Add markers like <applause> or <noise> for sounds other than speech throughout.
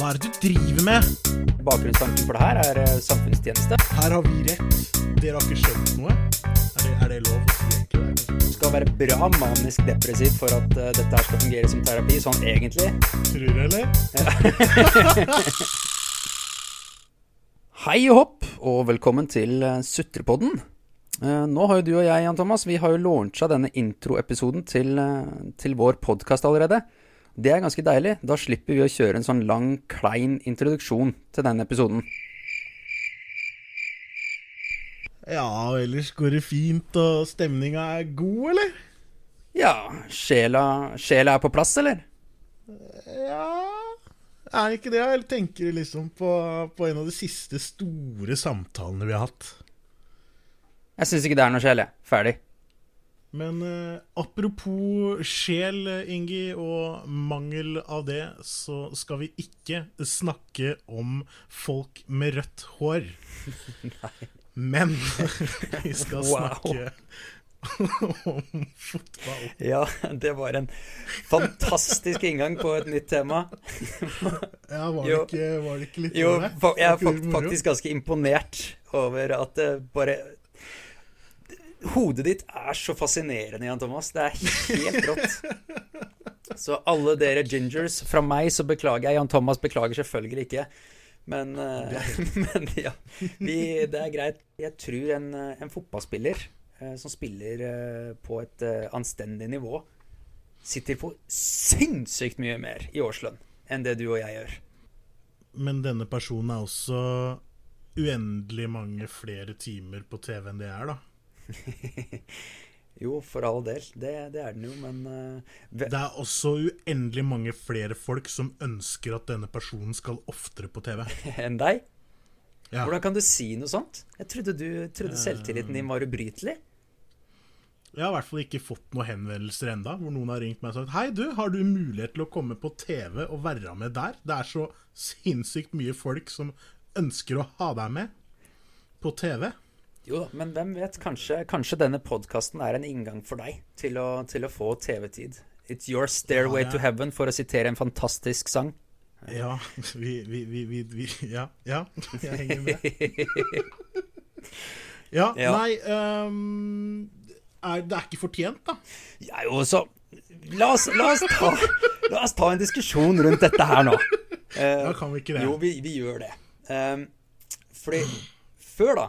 Hva er det du driver med? Bakgrunnstanken for det her er eh, samfunnstjeneste. Her har vi rett. Dere har ikke skjønt noe. Er det, er det lov å si egentlig? Du skal være bra manisk depressiv for at uh, dette her skal fungere som terapi, sånn egentlig. Tror du, eller? <laughs> Hei og hopp, og velkommen til eh, Sutrepodden. Nå har jo du og jeg, Jan Thomas, vi har jo launcha denne introepisoden til, til vår podkast allerede. Det er ganske deilig. Da slipper vi å kjøre en sånn lang, klein introduksjon til denne episoden. Ja, ellers går det fint, og stemninga er god, eller? Ja, sjela, sjela er på plass, eller? Ja Er ikke det? Jeg tenker liksom på, på en av de siste store samtalene vi har hatt? Jeg syns ikke det er noe sjel, jeg. Ferdig. Men eh, apropos sjel, Ingi, og mangel av det, så skal vi ikke snakke om folk med rødt hår. <laughs> Men <laughs> vi skal Wow. snakke <laughs> om fotball. Ja, det var en fantastisk inngang på et nytt tema. Ja, var det, Jo. ikke, var det ikke litt Jo, jeg er faktisk ganske imponert over at det bare Hodet ditt er så fascinerende, Jan Thomas. Det er helt rått. Så alle dere gingers, fra meg så beklager jeg. Jan Thomas beklager selvfølgelig ikke. Men, eh, <laughs> men ja, vi, det er greit. Jeg tror en, eh, en fotballspiller eh, som spiller eh, på et eh, anstendig nivå, sitter på sinnssykt mye mer i årslønn enn det du og jeg gjør. Men denne personen er også uendelig mange flere timer på TV enn det er, da. <laughs> Jo, for all del. Det, det er den jo, men uh, Det er også uendelig mange flere folk som ønsker at denne personen skal oftere på TV. <laughs> enn deg? Ja. Hvordan kan du si noe sånt? Jeg trodde, du, trodde selvtilliten din var ubrytelig. Jeg har i hvert fall ikke fått noen henvendelser enda, hvor noen har ringt meg og sagt Hei, du, har du mulighet til å komme på TV og være med der? Det er så sinnssykt mye folk som ønsker å ha deg med på TV. Jo da, men hvem vet? Kanskje, kanskje denne podkasten er en inngang for deg til å, til å få TV-tid. It's your stairway Ja, ja. to heaven, for å sitere en fantastisk sang. Ja, vi, vi, vi, vi, Ja, ja, jeg henger med. <laughs> Ja, Ja. nei um, er, Det er ikke fortjent, da. Ja, jo, så la oss, la, oss ta, la oss ta en diskusjon rundt dette her nå. Uh, da kan vi ikke det? Jo, vi, vi gjør det. Um, fordi før, da,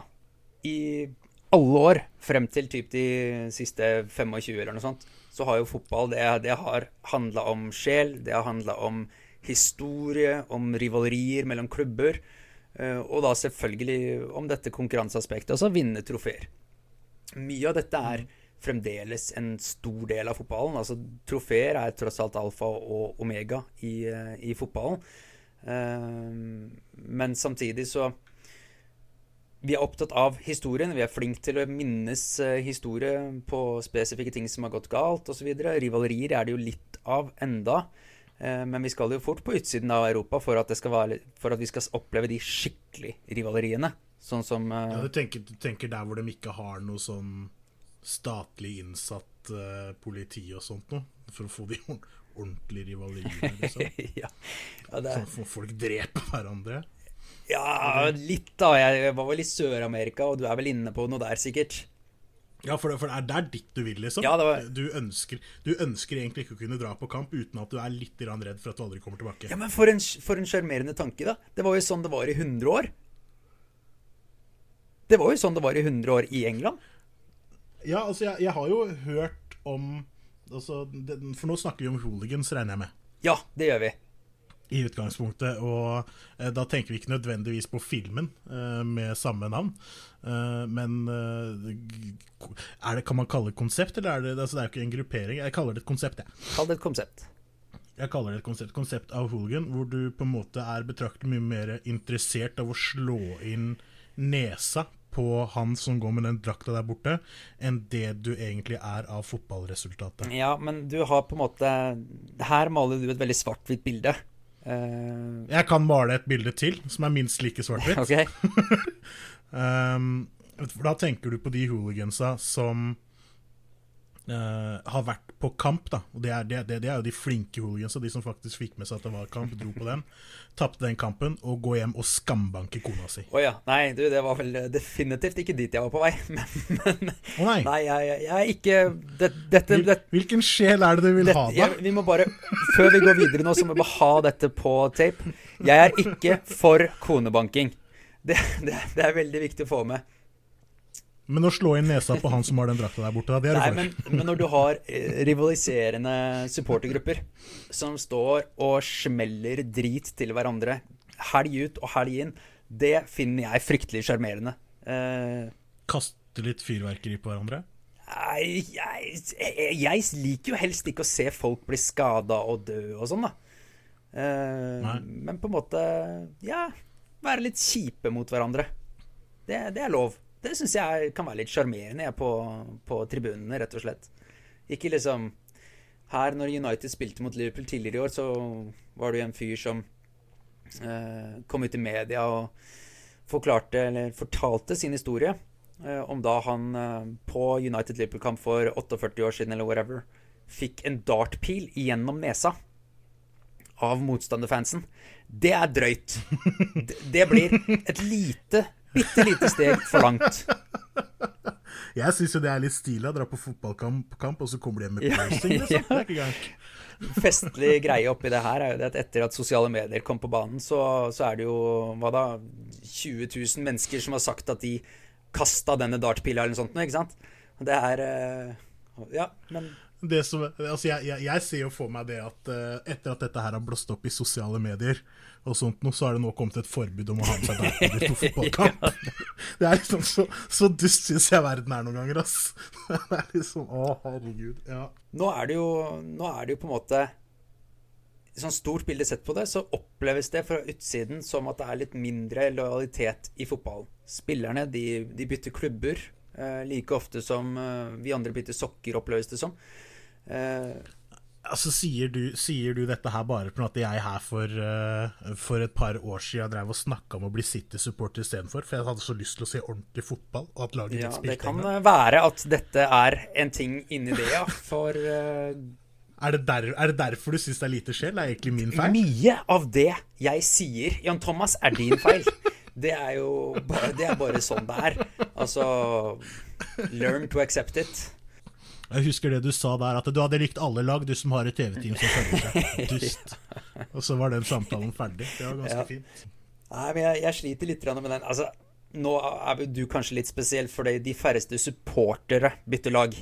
i alle år, frem til typ de siste 25 eller noe sånt, så har jo fotball det, det har handla om sjel, det har handla om historie, om rivalerier mellom klubber, eh, og da selvfølgelig om dette konkurranseaspektet, altså vinne trofeer. Mye av dette er fremdeles en stor del av fotballen. Altså, trofeer er tross alt alfa og omega i, eh, i fotballen. Eh, men samtidig så Vi er opptatt av historien. Vi er flinke til å minnes eh, historie på spesifikke ting som har gått galt osv. Rivalerier er det jo litt av enda. Eh, Men vi skal jo fort på utsiden av Europa for at, det skal være, for at vi skal oppleve de skikkelig rivaleriene. Sånn som eh, Ja, du, tenker, du tenker der hvor de ikke har noe sånn statlig innsatt uh, politi og sånt noe, for å få de ordentlige rivaleriene, liksom. <laughs> ja, ja, det Sånn at folk dreper hverandre. Ja, litt da. Jeg var vel i Sør-Amerika, og du er vel inne på noe der, sikkert. Ja, for det, for det er der ditt du vil, liksom. Ja, var- du, ønsker, du ønsker egentlig ikke å kunne dra på kamp uten at du er litt redd for at du aldri kommer tilbake. Ja, men for en, for en sjarmerende tanke, da. Det var jo sånn det var i 100 år. Det var jo sånn det var i 100 år i England. Ja, altså, jeg, jeg har jo hørt om altså, det, For nå snakker vi om hooligans, regner jeg med. Ja, det gjør vi. I utgangspunktet, og eh, da tenker vi ikke nødvendigvis på filmen eh, med samme navn. Eh, men eh, er det, kan man kalle det et konsept, eller er det altså, Det er jo ikke en gruppering. Jeg kaller det et konsept, jeg. Kall det et konsept. Jeg kaller det et konsept, konsept av hooligan, hvor du på en måte er betraktelig mye mer interessert av å slå inn nesa på han som går med den drakta der borte, enn det du egentlig er av fotballresultatet. Ja, men du har på en måte Her maler du et veldig svart-hvitt bilde. Eh, Jeg kan male et bilde til, som er minst like svart-hvitt. <laughs> Okay. <laughs> Um, for da tenker du på de hooligansa som eh, har vært på kamp, da. Og det er, det, det, det er jo de flinke hooligansa, de som faktisk fikk med seg at det var kamp, dro på den. Tapte den kampen, og gå hjem og skambanke kona si. Å ja. Nei, du, det var vel definitivt ikke dit jeg var på vei. <laughs> Men, men oh, nei. Nei, jeg, jeg er ikke det, Dette Hvil, det, hvilken sjel er det du vil ha, da? jeg, Vi må bare Før vi går videre nå, så må vi bare ha dette på tape. Jeg er ikke for konebanking. Det, det, det er veldig viktig å få med. Men å slå inn nesa på han som har den drakta der borte, det er du men, for. men når du har eh, rivaliserende supportergrupper som står og smeller drit til hverandre helg ut og helg inn, det finner jeg fryktelig sjarmerende. Eh, Kaste litt fyrverkeri på hverandre? Nei, jeg, jeg, jeg liker jo helst ikke å se folk bli skada og dø og sånn, da. Eh, men på en måte Ja, være litt kjipe mot hverandre. Det, det er lov. Det syns jeg kan være litt sjarmerende på, på tribunene, rett og slett. Ikke liksom Her, når United spilte mot Liverpool tidligere i år, så var det jo en fyr som eh, kom ut i media og forklarte, eller fortalte sin historie eh, om da han eh, på United Liverpool-kamp for 48 år siden, eller whatever, fikk en dartpil gjennom nesa av motstanderfansen. Det er drøyt. Det, det blir et lite, bitte lite steg for langt. <laughs> Jeg syns jo det er litt stilig å dra på fotballkamp, kamp, og så kommer de hjem med piercing. Liksom. <laughs> ja. Det er ikke gærent. Festlig greie oppi det her er jo det at etter at sosiale medier kom på banen, så, så er det jo hva da 20 000 mennesker som har sagt at de kasta denne dartpila eller noe sånt ikke sant? Det er eh, Ja, men som, altså jeg, jeg, jeg ser jo for meg det at uh, etter at dette her har blåst opp i sosiale medier, og sånt nå, så har det nå kommet et forbud om å ha med seg dartpiller på fotballkamp. <laughs> Det er liksom så, så dust syns jeg verden er noen ganger, ass. <laughs> Det er liksom Å, herregud. Ja. nå er det jo Nå er det jo på en måte sånn stort bilde sett på det, så oppleves det fra utsiden som at det er litt mindre lojalitet i fotballen. Spillerne de, de bytter klubber eh, like ofte som eh, vi andre bytter sokker, oppleves det som. Eh, Altså, sier du, sier du dette her bare på at jeg her for, uh, for et par år siden drev og snakka om å bli City-supporter istedenfor? For jeg hadde så lyst til å se ordentlig fotball, og at laget ja, mitt det kan engang. være at dette er en ting inni det, ja. For uh, Er det, der, er det derfor du syns det er lite sjel? Det er egentlig min feil. mye av det jeg sier, Jan Thomas, er din feil. Det er jo bare, det er bare sånn det er. Altså Learn to accept it. Jeg husker det du sa der, at du hadde likt alle lag, du som har et TV-team som følger seg. <laughs> Dust. Og så var den samtalen ferdig. Det var ganske Ja. fint. Nei, men jeg, jeg sliter litt med den. Altså, nå er du kanskje litt spesiell, for de færreste supportere bytter lag.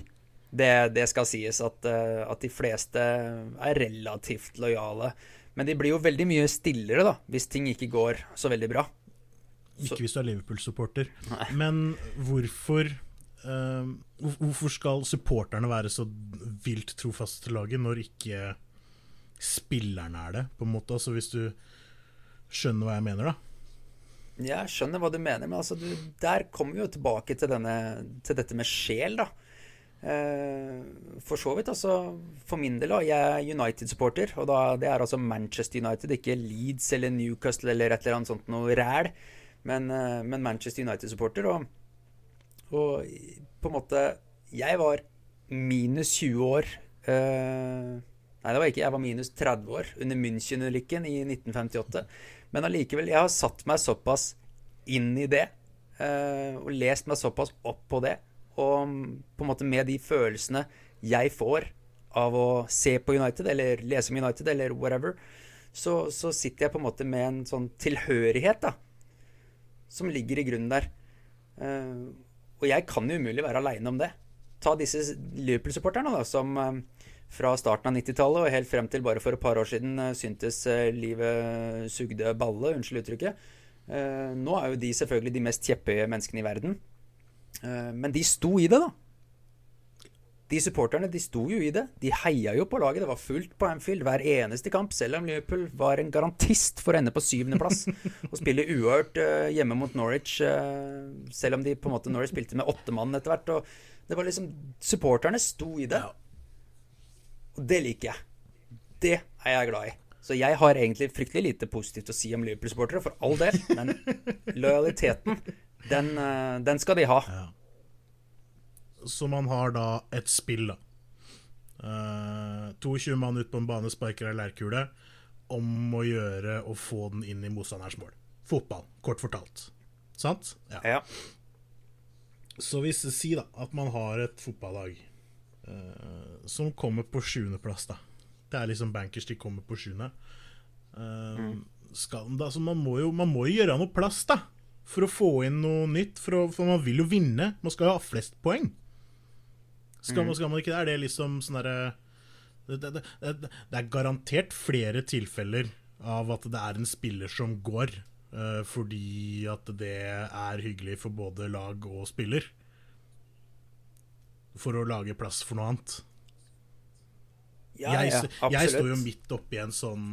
Det, det skal sies at, eh, at de fleste er relativt lojale. Men de blir jo veldig mye stillere da, hvis ting ikke går så veldig bra. Ikke hvis du er Liverpool-supporter. Men hvorfor hvor- Hvorfor skal supporterne være så vilt trofaste til laget, når ikke spillerne er det, på en måte? Altså Hvis du skjønner hva jeg mener, da? Jeg skjønner hva du mener, men altså, du, der kommer vi jo tilbake til, denne, til dette med sjel, da. Eh, for så vidt, altså. For min del, da. Jeg er United-supporter. Og da, det er altså Manchester United, ikke Leeds eller Newcastle eller et eller annet sånt noe ræl. Men, eh, men Manchester United-supporter. Og, og på en måte Jeg var minus 20 år. eh, nei, det var ikke. Jeg var minus 30 år under München-ulykken i 1958. Men allikevel, jeg har satt meg såpass inn i det, eh, og lest meg såpass opp på det, og på en måte med de følelsene jeg får av å se på United, eller lese om United, eller whatever, så, så sitter jeg på en måte med en sånn tilhørighet, da, som ligger i grunnen der. Eh, og jeg kan jo umulig være aleine om det. Ta disse Liverpool-supporterne, som eh, fra starten av 90-tallet og helt frem til bare for et par år siden eh, syntes eh, livet sugde balle, unnskyld uttrykket. Nå er jo de selvfølgelig de mest kjepphøye menneskene i verden. Men de sto i det, da. De supporterne de sto jo i det. De heia jo på laget. Det var fullt på Anfield hver eneste kamp, selv om Liverpool var en garantist for å ende på syvendeplass og spille uhørt uh, hjemme mot Norwich, uh, selv om de på en måte Norwich spilte med åtte mann etter hvert. Og det var liksom Supporterne sto i det. Og det liker jeg. Det er jeg glad i. Så jeg har egentlig fryktelig lite positivt å si om Liverpool-supportere, for all del. Men <laughs> lojaliteten, den, eh, den skal de ha. Så man har da et spill, da. Uh, 22 mann ut på en bane, sparker ei leirkule. Om å gjøre å få den inn i motstanders mål. Fotball, kort fortalt. Sant? Ja. Ja. Så hvis Si da at man har et fotballag uh, som kommer på sjuendeplass, da. Det er liksom bankers, de kommer på sjuende. Uh, mm. så man må, jo, man må jo gjøre noe plass, da. For å få inn noe nytt. For, å, for man vil jo vinne. Man skal jo ha flest poeng. Skal, man, skal man ikke det? Er det liksom sånn derre det, det, det, det er garantert flere tilfeller av at det er en spiller som går, uh, fordi at det er hyggelig for både lag og spiller. For å lage plass for noe annet. Ja, jeg, ja, jeg står jo absolutt. midt oppi en sånn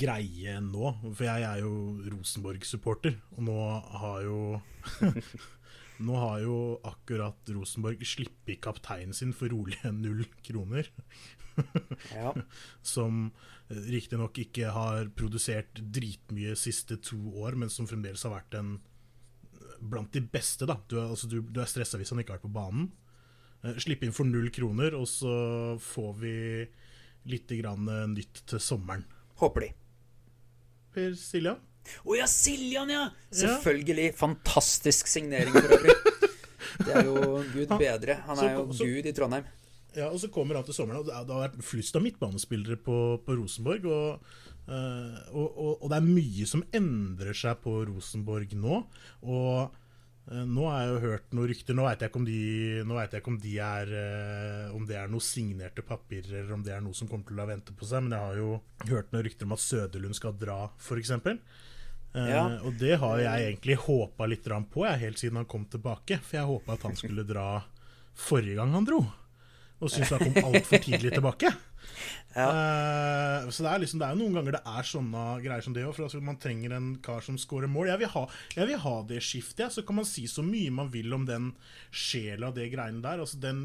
greie nå, for jeg er jo Rosenborg-supporter, og nå har jo <laughs> Nå har jo akkurat Rosenborg sluppet kapteinen sin for rolige <laughs> null kroner. Ja. <laughs> Som riktignok ikke har produsert dritmye siste to år, men som fremdeles har vært en blant de beste. da Du er, altså, du, du er stressa hvis han ikke har vært på banen. Slippe Slipp inn for null kroner, og så får vi litt grann eh, nytt til sommeren. Håper de. Per Siljan? Å ja, Siljan, ja! Selvfølgelig. Fantastisk signering for øvrig. <laughs> Det er jo gud bedre. Han er jo gud i Trondheim. Ja, og så kommer han til sommeren, og det har vært flust av midtbanespillere på, på Rosenborg. Og, eh, og, og, og det er mye som endrer seg på Rosenborg nå. Og nå har jeg jo hørt noen rykter Nå veit jeg ikke om de, ikke om de er eh, Om det er noe signerte papirer, eller om det er noe som kommer til å vente på seg. Men jeg har jo hørt noen rykter om at Søderlund skal dra, f.eks. Uh, Og det har jeg egentlig håpa litt på, jeg, helt siden han kom tilbake. For jeg håpa at han skulle dra forrige gang han dro. Og syntes han kom <laughs> altfor tidlig tilbake. Eh, så det er liksom Det er jo noen ganger det er sånne greier som det òg. Altså, man trenger en kar som scorer mål. Jeg vil ha, jeg vil ha det skiftet. Ja. Så kan man si så mye man vil om den sjela og det greiene der. Altså den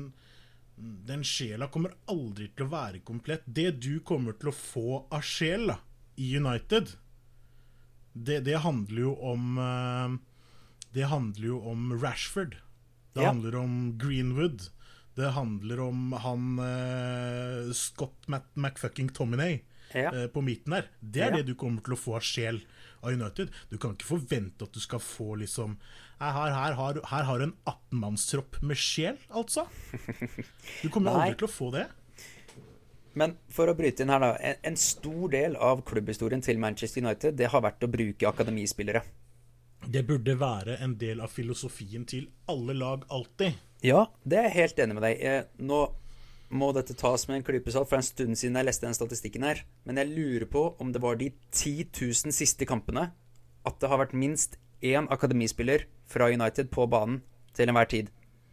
den sjela kommer aldri til å være komplett. Det du kommer til å få av sjel da, i United, det, det handler jo om eh, Det handler jo om Rashford. Det Ja. handler om Greenwood. Det handler om han uh, Scott Matt McFucking Tominay Ja. uh, på midten der. Det er Ja. det du kommer til å få av sjel av United. Du kan ikke forvente at du skal få liksom Her, her, her, har- her har du en 18-mannstropp med sjel, altså. <laughs> Du kommer aldri til å få det. Men for å bryte inn her, da. En, en stor del av klubbhistorien til Manchester United det har vært å bruke akademispillere. Det burde være en del av filosofien til alle lag alltid. Ja, det er jeg helt enig med deg. Eh, Nå må dette tas med en klype salt, for det er en stund siden jeg leste den statistikken her. Men jeg lurer på om det var de 10 000 siste kampene at det har vært minst én akademispiller fra United på banen til enhver tid.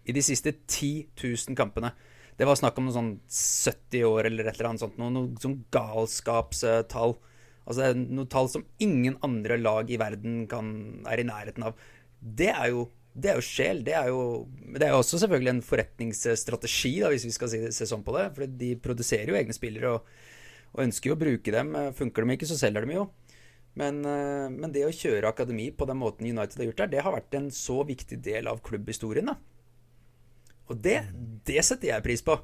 I de siste 10 000 kampene. Det var snakk om noe sånn 70 år eller et eller annet sånt. Noe, noe sånn galskapstall. Altså det er noe tall som ingen andre lag i verden kan, er i nærheten av. Det er jo det er jo sjel. Det er jo, det er jo også selvfølgelig en forretningsstrategi, da, hvis vi skal si, se sånn på det. For de produserer jo egne spillere og, og ønsker jo å bruke dem. Funker de ikke, så selger de jo. Men, eh, men det å kjøre akademi på den måten United har gjort der, det har vært en så viktig del av klubbhistorien. da. Og det, det setter jeg pris på.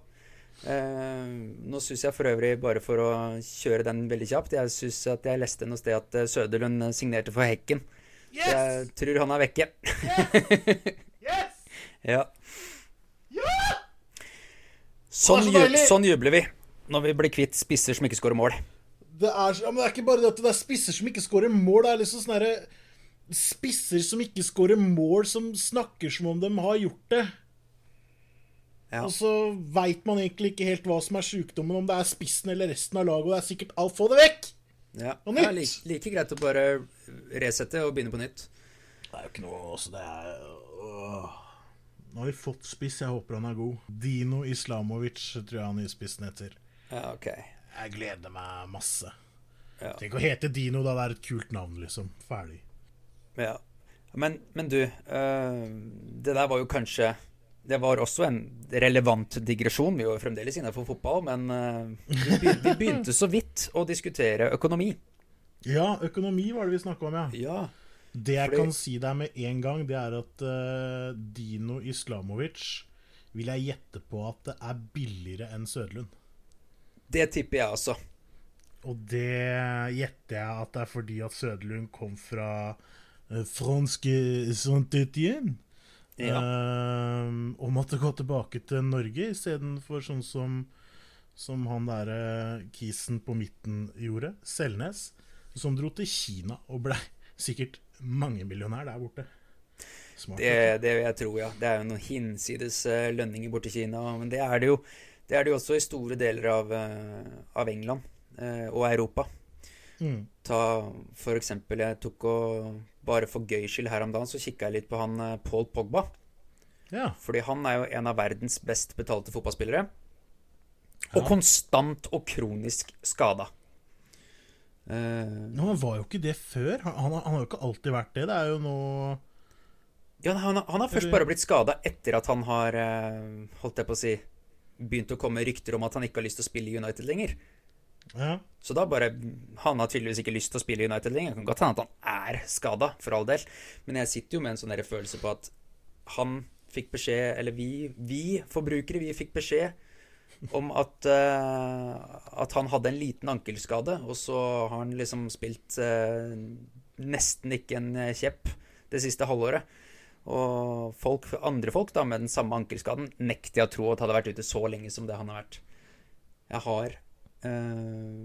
Uh, nå syns jeg for øvrig, bare for å kjøre den veldig kjapt Jeg syns at jeg leste noe sted at eh, Søderlund signerte for Hekken. Så jeg tror han er vekke. Yes! <laughs> Ja. Sånn, er så ju sånn jubler vi når vi blir kvitt spisser som ikke skårer mål. Det er, ja, men det er ikke bare det at det er spisser som ikke skårer mål. Det er liksom sånn herre spisser som ikke skårer mål, som snakker som om de har gjort det. Ja. Og så veit man egentlig ikke helt hva som er sjukdommen, om det er spissen eller resten av laget, og det er sikkert alt. Få det vekk! Ja, Og ja like, like greit å bare resette og begynne på nytt. Det er jo ikke noe også, det er. Nå har vi fått spiss, jeg håper han er god. Dino Islamovic tror jeg han spissen heter. Ja, ok. Jeg gleder meg masse. Ja. Tenk å hete Dino, da. Det er et kult navn, liksom. Ferdig. Ja. Men, men du, øh, det der var jo kanskje Det var også en relevant digresjon. Vi var jo fremdeles innenfor fotball, men eh, vi, begynte, vi begynte så vidt å diskutere økonomi. Ja, økonomi var det vi snakka om, ja. Ja. Det jeg kan si deg med en gang, det er at uh, Dino Islamovic vil jeg gjette på at det er billigere enn Søderlund. Det tipper jeg også. Og det gjetter jeg at det er fordi at Søderlund kom fra uh, franske Saint-Étienne. Ja. eh, og måtte gå tilbake til Norge istedenfor sånn som, som han derre kisen på midten gjorde, Selnes, som dro til Kina og blei sikkert mangemillionær der borte. Smart. Det, det vil jeg tro, ja. Det er jo noen hinsides lønninger borte i Kina. Men det er det jo, det er det jo også i store deler av, eh, av England eh, og Europa. Mm. Ta for eksempel Jeg tok og Bare for gøy skyld her om dagen så kikka jeg litt på han eh, Paul Pogba. Ja. Fordi han er jo en av verdens best betalte fotballspillere. Og Ja. konstant og kronisk skada. Uh, Men han var jo ikke det før. Han, han, han har jo ikke alltid vært det. Det er jo nå ja, han, han har først bare blitt skada etter at han har eh, Holdt jeg på å si Begynt å komme rykter om at han ikke har lyst til å spille i United lenger. Ja. Så da bare Han har tydeligvis ikke lyst til å spille United lenger. Kan godt hende at han er skada, for all del. Men jeg sitter jo med en sånn følelse på at han fikk beskjed Eller vi, vi forbrukere, vi fikk beskjed om at, uh, at han hadde en liten ankelskade, og så har han liksom spilt uh, nesten ikke en kjepp det siste halvåret. Og folk, andre folk da med den samme ankelskaden nekter jeg å tro at hadde vært ute så lenge som det han har vært. Jeg har uh,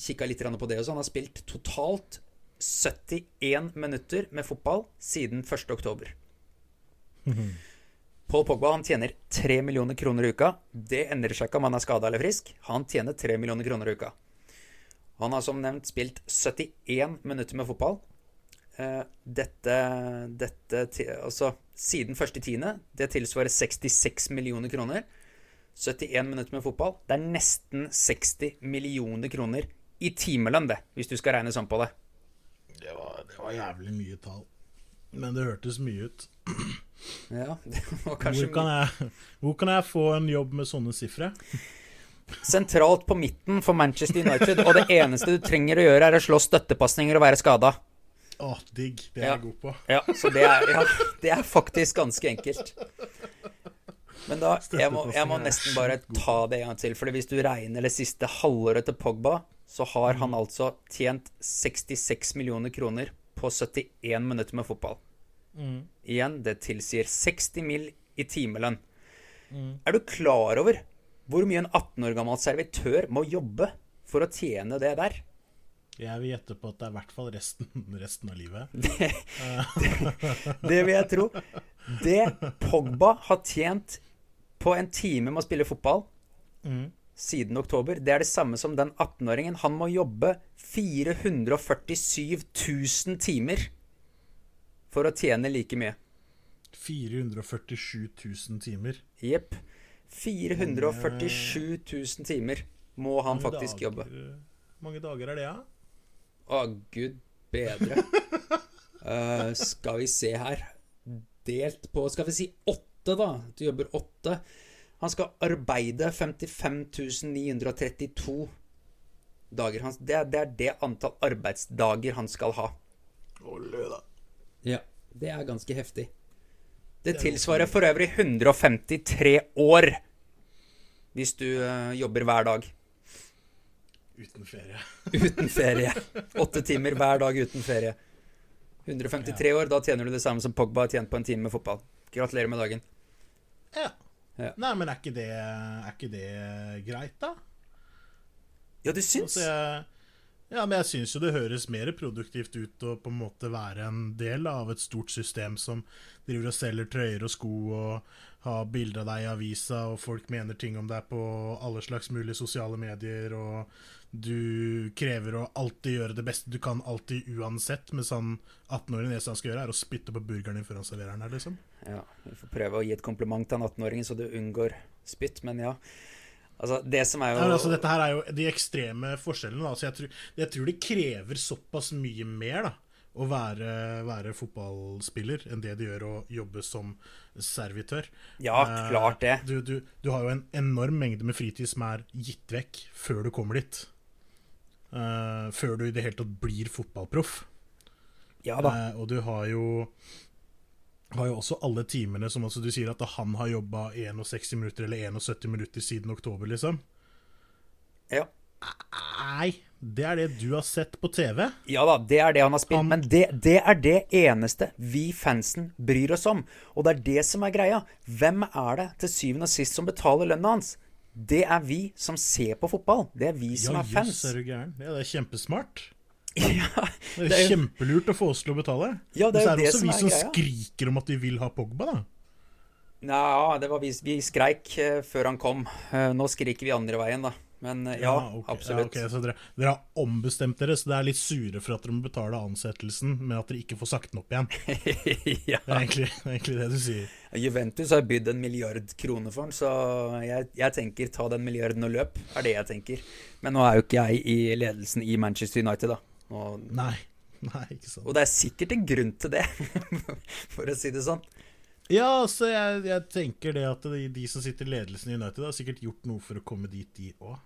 kikka litt på det også. Han har spilt totalt 71 minutter med fotball siden 1. oktober. Paul Pogba han tjener 3 millioner kroner i uka. Det endrer seg ikke om han er skada eller frisk. Han tjener 3 millioner kroner i uka. Han har som nevnt spilt 71 minutter med fotball. Uh, dette, dette Altså, siden 1.10. Det tilsvarer 66 millioner kroner. 71 minutter med fotball. Det er nesten 60 millioner kroner i timelønn, det, hvis du skal regne sånn på det. Det var, det var jævlig mye tall. Men det hørtes mye ut. Ja, <laughs> det var Hvor kan, jeg, hvor kan jeg få en jobb med sånne sifre? sentralt på midten for Manchester United, og det eneste du trenger å gjøre, er å slå støttepasninger og være skada. Å, digg. Det er Ja. jeg god på. Ja, så det er, ja, det er faktisk ganske enkelt. Men da jeg må, jeg må nesten bare ta det en gang til. For hvis du regner det siste halvåret til Pogba, så har han altså tjent 66 millioner kroner på 71 minutter med fotball. Igjen, det tilsier 60 mill. i timelønn. Er du klar over hvor mye en 18 år gammel servitør må jobbe for å tjene det der? Jeg vil gjette på at det er i hvert fall resten, <laughs> resten av livet. Det, det, det vil jeg tro. Det Pogba har tjent på en time med å spille fotball siden oktober, det er det samme som den 18-åringen. Han må jobbe 447 000 timer for å tjene like mye. 447 000 timer. Jepp. 447 000 timer må han Mange faktisk dager- jobbe. Hvor mange dager er det, da? Å, gud bedre. uh, <laughs> skal vi se her Delt på Skal vi si åtte, da? Du jobber åtte. Han skal arbeide 55 932 dager. Det, er, det er det antall arbeidsdager han skal ha. Olje, da. Ja. Det er ganske heftig. Det tilsvarer for øvrig 153 år hvis du eh, jobber hver dag. Uten ferie. <laughs> Uten ferie. Åtte timer hver dag uten ferie. 153 år, da tjener du det samme som Pogba har tjent på en time med fotball. Gratulerer med dagen. Ja. Ja. Nei, men er ikke det, er ikke det greit, da? Ja, det syns? Altså, jeg, ja, men jeg syns jo det høres mer produktivt ut å på en måte være en del av et stort system som driver og selger trøyer og sko og har bilder av deg i avisa, og folk mener ting om deg på alle slags mulige sosiale medier, og du krever å alltid gjøre det beste du kan, alltid uansett, med sånn 18-åring det eneste han skal gjøre, er å spytte på burgeren din før han serverer den her, liksom. Ja, vi får prøve å gi et kompliment til han 18-åringen så du unngår spytt, men ja. Altså, det som er jo Ja, altså, dette her er jo de ekstreme forskjellene. Altså, jeg, tror, jeg tror det krever såpass mye mer da, å være, være fotballspiller enn det det gjør å jobbe som servitør. Ja, Eh, klart det. Du, du, du har jo en enorm mengde med fritid som er gitt vekk før du kommer dit. Uh, før du i det hele tatt blir fotballproff. Ja da. Uh, og du har jo har jo også alle timene som altså du sier at han har jobba 61 minutter eller 71 minutter siden oktober, liksom. Ja. Nei, det er det du har sett på TV. Ja da, det er det han har spilt, Han- men det, det er det eneste vi fansen bryr oss om. Og det er det som er greia. Hvem er det til syvende og sist som betaler lønna hans? Det er vi som ser på fotball. Det er vi som Ja, er fans. jøss, er du gæren. Ja, det er kjempesmart. <laughs> Ja, Det er, Det er kjempelurt å få oss til å betale. Ja, det er Men så er det også som vi som greia. skriker om at vi vil ha Pogba, da. Nja, det var vi, vi skreik eh, før han kom. Eh, nå skriker vi andre veien, da. Men ja, ja, okay. absolutt. Ja, okay. så dere, dere har ombestemt dere, så det er litt sure for at dere må betale ansettelsen, men at dere ikke får sagt den opp igjen. <laughs> ja. Det er egentlig det, er egentlig det du sier. Juventus har bydd en milliard kroner for den, så jeg, jeg tenker ta den milliarden og løp, er det jeg tenker. Men nå er jo ikke jeg i ledelsen i Manchester United, da. Og, Nei. Nei, ikke sant. og det er sikkert en grunn til det, <laughs> for å si det sånn. Ja, altså, jeg, jeg tenker det at de, de som sitter i ledelsen i United, har sikkert gjort noe for å komme dit, de òg.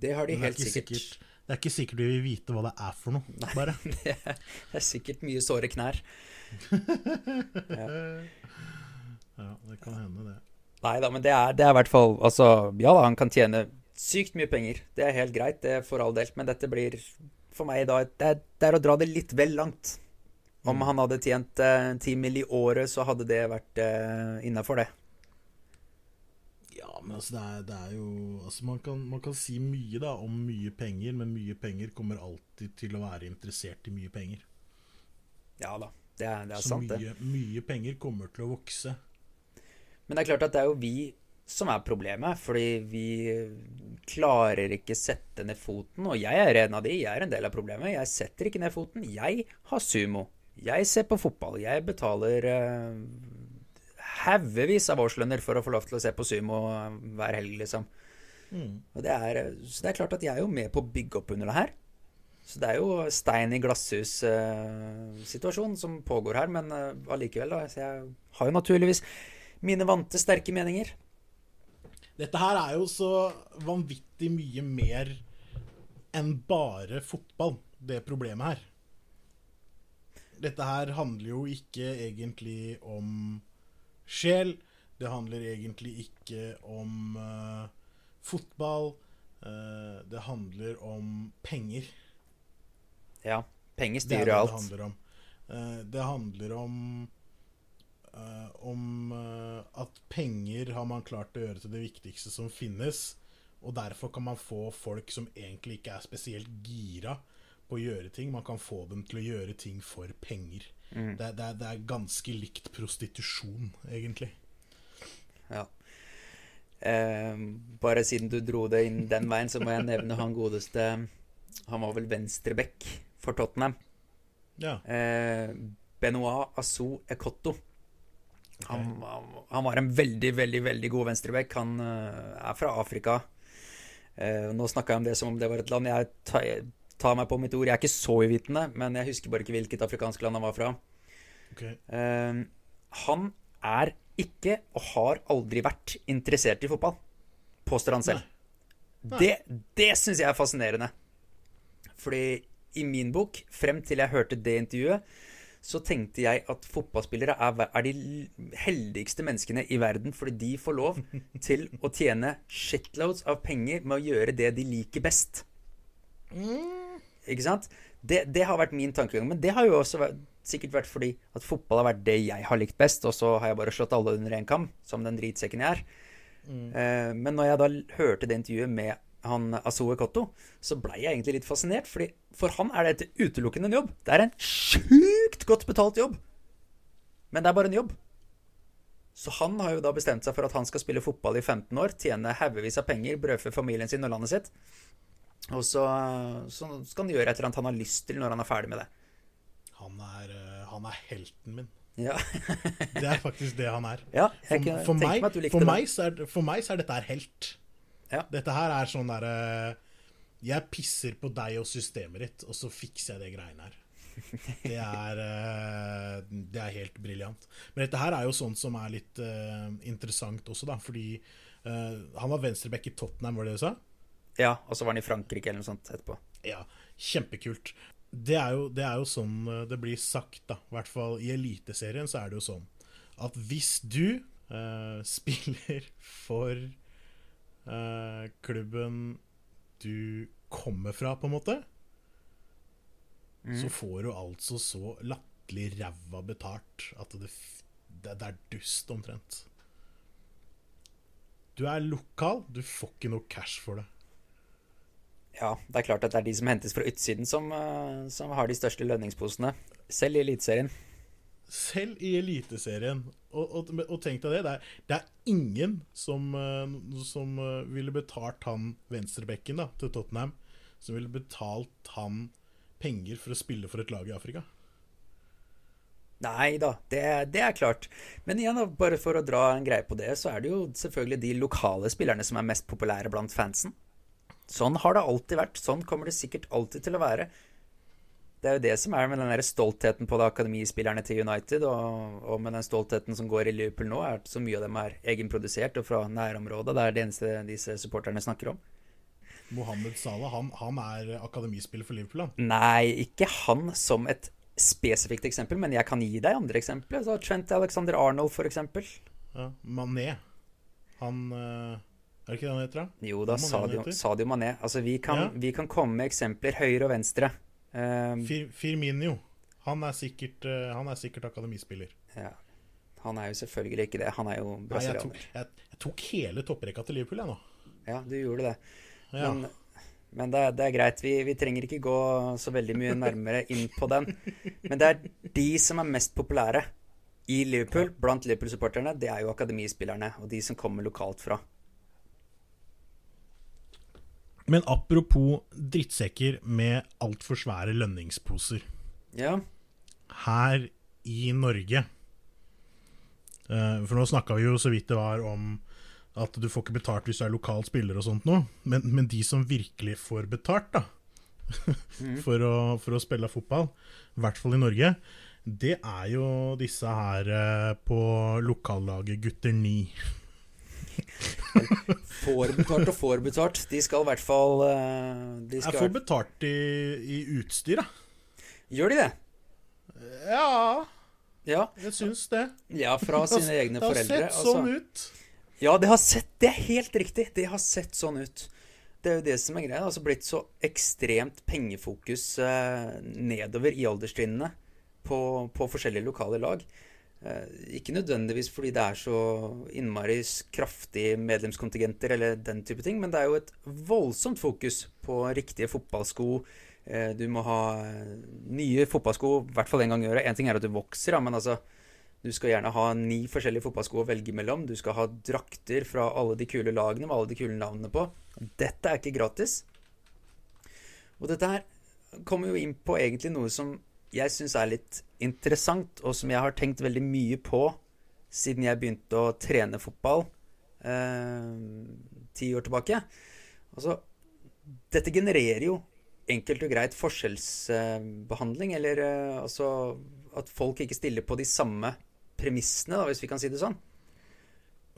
Det har de det er helt ikke sikkert. sikkert. Det er ikke sikkert vi vil vite hva det er for noe, bare. <laughs> Det er sikkert mye såre knær. <laughs> Ja, det kan hende, det. Nei da, men det er, det er i hvert fall Altså, ja da, han kan tjene sykt mye penger. Det er helt greit, det er for all del. Men dette blir for meg da Det er, det er å dra det litt vel langt. Om han hadde tjent eh, 10 mill. i året, så hadde det vært eh, innafor, det. Ja, men altså, det er, det er jo Altså, man kan, man kan si mye, da, om mye penger, men mye penger kommer alltid til å være interessert i mye penger. Ja da, det er, det er sant, sant, det. Så mye penger kommer til å vokse. Men det er klart at det er jo vi som er problemet, fordi vi klarer ikke sette ned foten. Og jeg er en av de, jeg er en del av problemet. Jeg setter ikke ned foten. Jeg har sumo. Jeg ser på fotball. Jeg betaler uh, haugevis av årslønner for å få lov til å se på sumo eh, hver helg, liksom. Mm. Og det er, så det er klart at jeg er jo med på å bygge opp under det her. Så det er jo stein i glasshus-situasjon som pågår her, men eh, allikevel, da. Så jeg har jo naturligvis mine vante, sterke meninger. Dette her er jo så vanvittig mye mer enn bare fotball, det problemet her. Dette her handler jo ikke egentlig om sjel. Det handler egentlig ikke om uh, fotball. Uh, det handler om penger. Ja. Penger Det er styrer det det alt. handler om. Uh, det handler om om at penger har man klart å gjøre til det viktigste som finnes. Og derfor kan man få folk som egentlig ikke er spesielt gira på å gjøre ting. Man kan få dem til å gjøre ting for penger. Mm. Det, det, det er ganske likt prostitusjon, egentlig. Ja. Eh, bare siden du dro det inn den veien, så må jeg nevne han godeste Han var vel venstreback for Tottenham. Ja. Eh, Benoit Assou Ekotto. Han, han, han var en veldig, veldig veldig god venstreback. Han uh, er fra Afrika. Uh, nå snakka jeg om det som om det var et land. Jeg tar meg på mitt ord. Jeg er ikke så uvitende, men jeg husker bare ikke hvilket afrikansk land han var fra. Okay. Uh, han er ikke, og har aldri vært, interessert i fotball. Påstår han selv. Nei. Det, det syns jeg er fascinerende. Fordi i min bok, frem til jeg hørte det intervjuet, så tenkte jeg at fotballspillere er, er de heldigste menneskene i verden fordi de får lov <laughs> til å tjene shitloads av penger med å gjøre det de liker best. Ikke sant? Det, det har vært min tankegang. Men det har jo også vært, sikkert vært fordi at fotball har vært det jeg har likt best, og så har jeg bare slått alle under én kam, som den dritsekken jeg er. Eh, men når jeg da hørte det intervjuet med han Azoe Kotto, så blei jeg egentlig litt fascinert, fordi for han er dette utelukkende en jobb. Det er en sjukt godt betalt jobb. Men det er bare en jobb. Så han har jo da bestemt seg for at han skal spille fotball i 15 år, tjene haugevis av penger, brødfø familien sin og landet sitt. Og så, så skal han gjøre et eller annet han har lyst til når han er ferdig med det. Han er, eh, han er helten min. Ja, <laughs> Det er faktisk det han er. ja For, for, meg, meg for, meg, så er, for meg så er dette her helt. Ja. Dette her er sånn derre Jeg pisser på deg og systemet ditt, og så fikser jeg det greiene her. <laughs> Det er, eh, det er helt briljant. Men dette her er jo sånn som er litt eh, interessant også, da. Fordi eh, han var venstreback i Tottenham, var det det du sa? Ja, og så var han i Frankrike eller noe sånt etterpå. Ja, kjempekult. det er, jo, det er jo sånn eh, det blir sagt, da. I hvert fall i Eliteserien så er det jo sånn at hvis du uh, <laughs> spiller for uh, klubben du kommer fra, på en måte, Mm. så får du altså så latterlig ræva betalt at det, det, det er dust, omtrent. Du er lokal, du får ikke noe cash for det. Ja, det er klart at det er de som hentes fra utsiden, som, eh, som har de største lønningsposene. Selv i Eliteserien. Selv i Eliteserien. Og, og, og tenk deg det, det er, det er ingen som, eh, som eh, ville betalt han venstrebekken da, til Tottenham, som ville betalt han penger for å spille for et lag i Afrika. Nei da, det, det er klart. Men igjen, da, bare for å dra en greie på det, så er det jo selvfølgelig de lokale spillerne som er mest populære blant fansen. Sånn har det alltid vært. Sånn kommer det sikkert alltid til å være. Det er jo det som er med den der stoltheten på de akademispillerne til United, og, og med den stoltheten som går i Liverpool nå, er at så mye av dem er egenprodusert og fra nærområdet. Det er det eneste disse supporterne snakker om. Mohammed Salah han, han er akademispiller for Liverpool. Han. Nei, ikke han som et spesifikt eksempel, men jeg kan gi deg andre eksempler. Så Trent Alexander Arnold, eksempel. Ja, Mané. Han eh, Er det ikke det han heter? da? Jo da, Sadio. Sadio Mané. Altså, vi kan, Ja. vi kan komme med eksempler høyre og venstre. Um, Fir, Firminio. Han er sikkert, uh, han er sikkert akademispiller. ja. Han er jo selvfølgelig ikke det. Han er jo brasilianer. jeg, jeg, jeg tok hele topprekka til Liverpool, jeg nå. Ja, du gjorde det. Ja. Men, men det, det er greit. Vi, vi trenger ikke gå så veldig mye nærmere inn på den. Men det er de som er mest populære i Liverpool, blant Liverpool-supporterne, det er jo akademispillerne og de som kommer lokalt fra. Men apropos drittsekker med altfor svære lønningsposer. Ja, Her i Norge eh, For nå snakka vi jo så vidt det var om at du får ikke betalt hvis du er lokal spiller og sånt noe, men, men de som virkelig får betalt, da, <laughs> for, å, for å spille fotball, i hvert fall i Norge, det er jo disse her eh, på lokallaget Gutter 9. får betalt og får betalt. De skal i hvert fall de skal... Jeg får betalt i, i utstyr, da. Gjør de det? Ja, Ja, jeg syns det. ja fra sine egne Det har foreldre. sett altså. sånn ut. Ja, det har sett Det er helt riktig. Det har sett sånn ut. Det er jo det som er greia. Det har altså blitt så ekstremt pengefokus eh, nedover i alderstrinnene på, på forskjellige lokale lag. Eh, ikke nødvendigvis fordi det er så innmari kraftige medlemskontingenter eller den type ting, men det er jo et voldsomt fokus på riktige fotballsko. Eh, du må ha eh, nye fotballsko i hvert fall en gang i året. Én ting er at du vokser, men altså du skal gjerne ha ni forskjellige fotballsko å velge mellom. Du skal ha drakter fra alle de kule lagene med alle de kule navnene på. Dette er ikke gratis. Og dette her kommer jo inn på egentlig noe som jeg syns er litt interessant, og som jeg har tenkt veldig mye på siden jeg begynte å trene fotball eh, ti år tilbake. Altså, dette genererer jo enkelt og greit forskjellsbehandling, eller eh, altså at folk ikke stiller på de samme premissene, da, hvis vi kan si det sånn.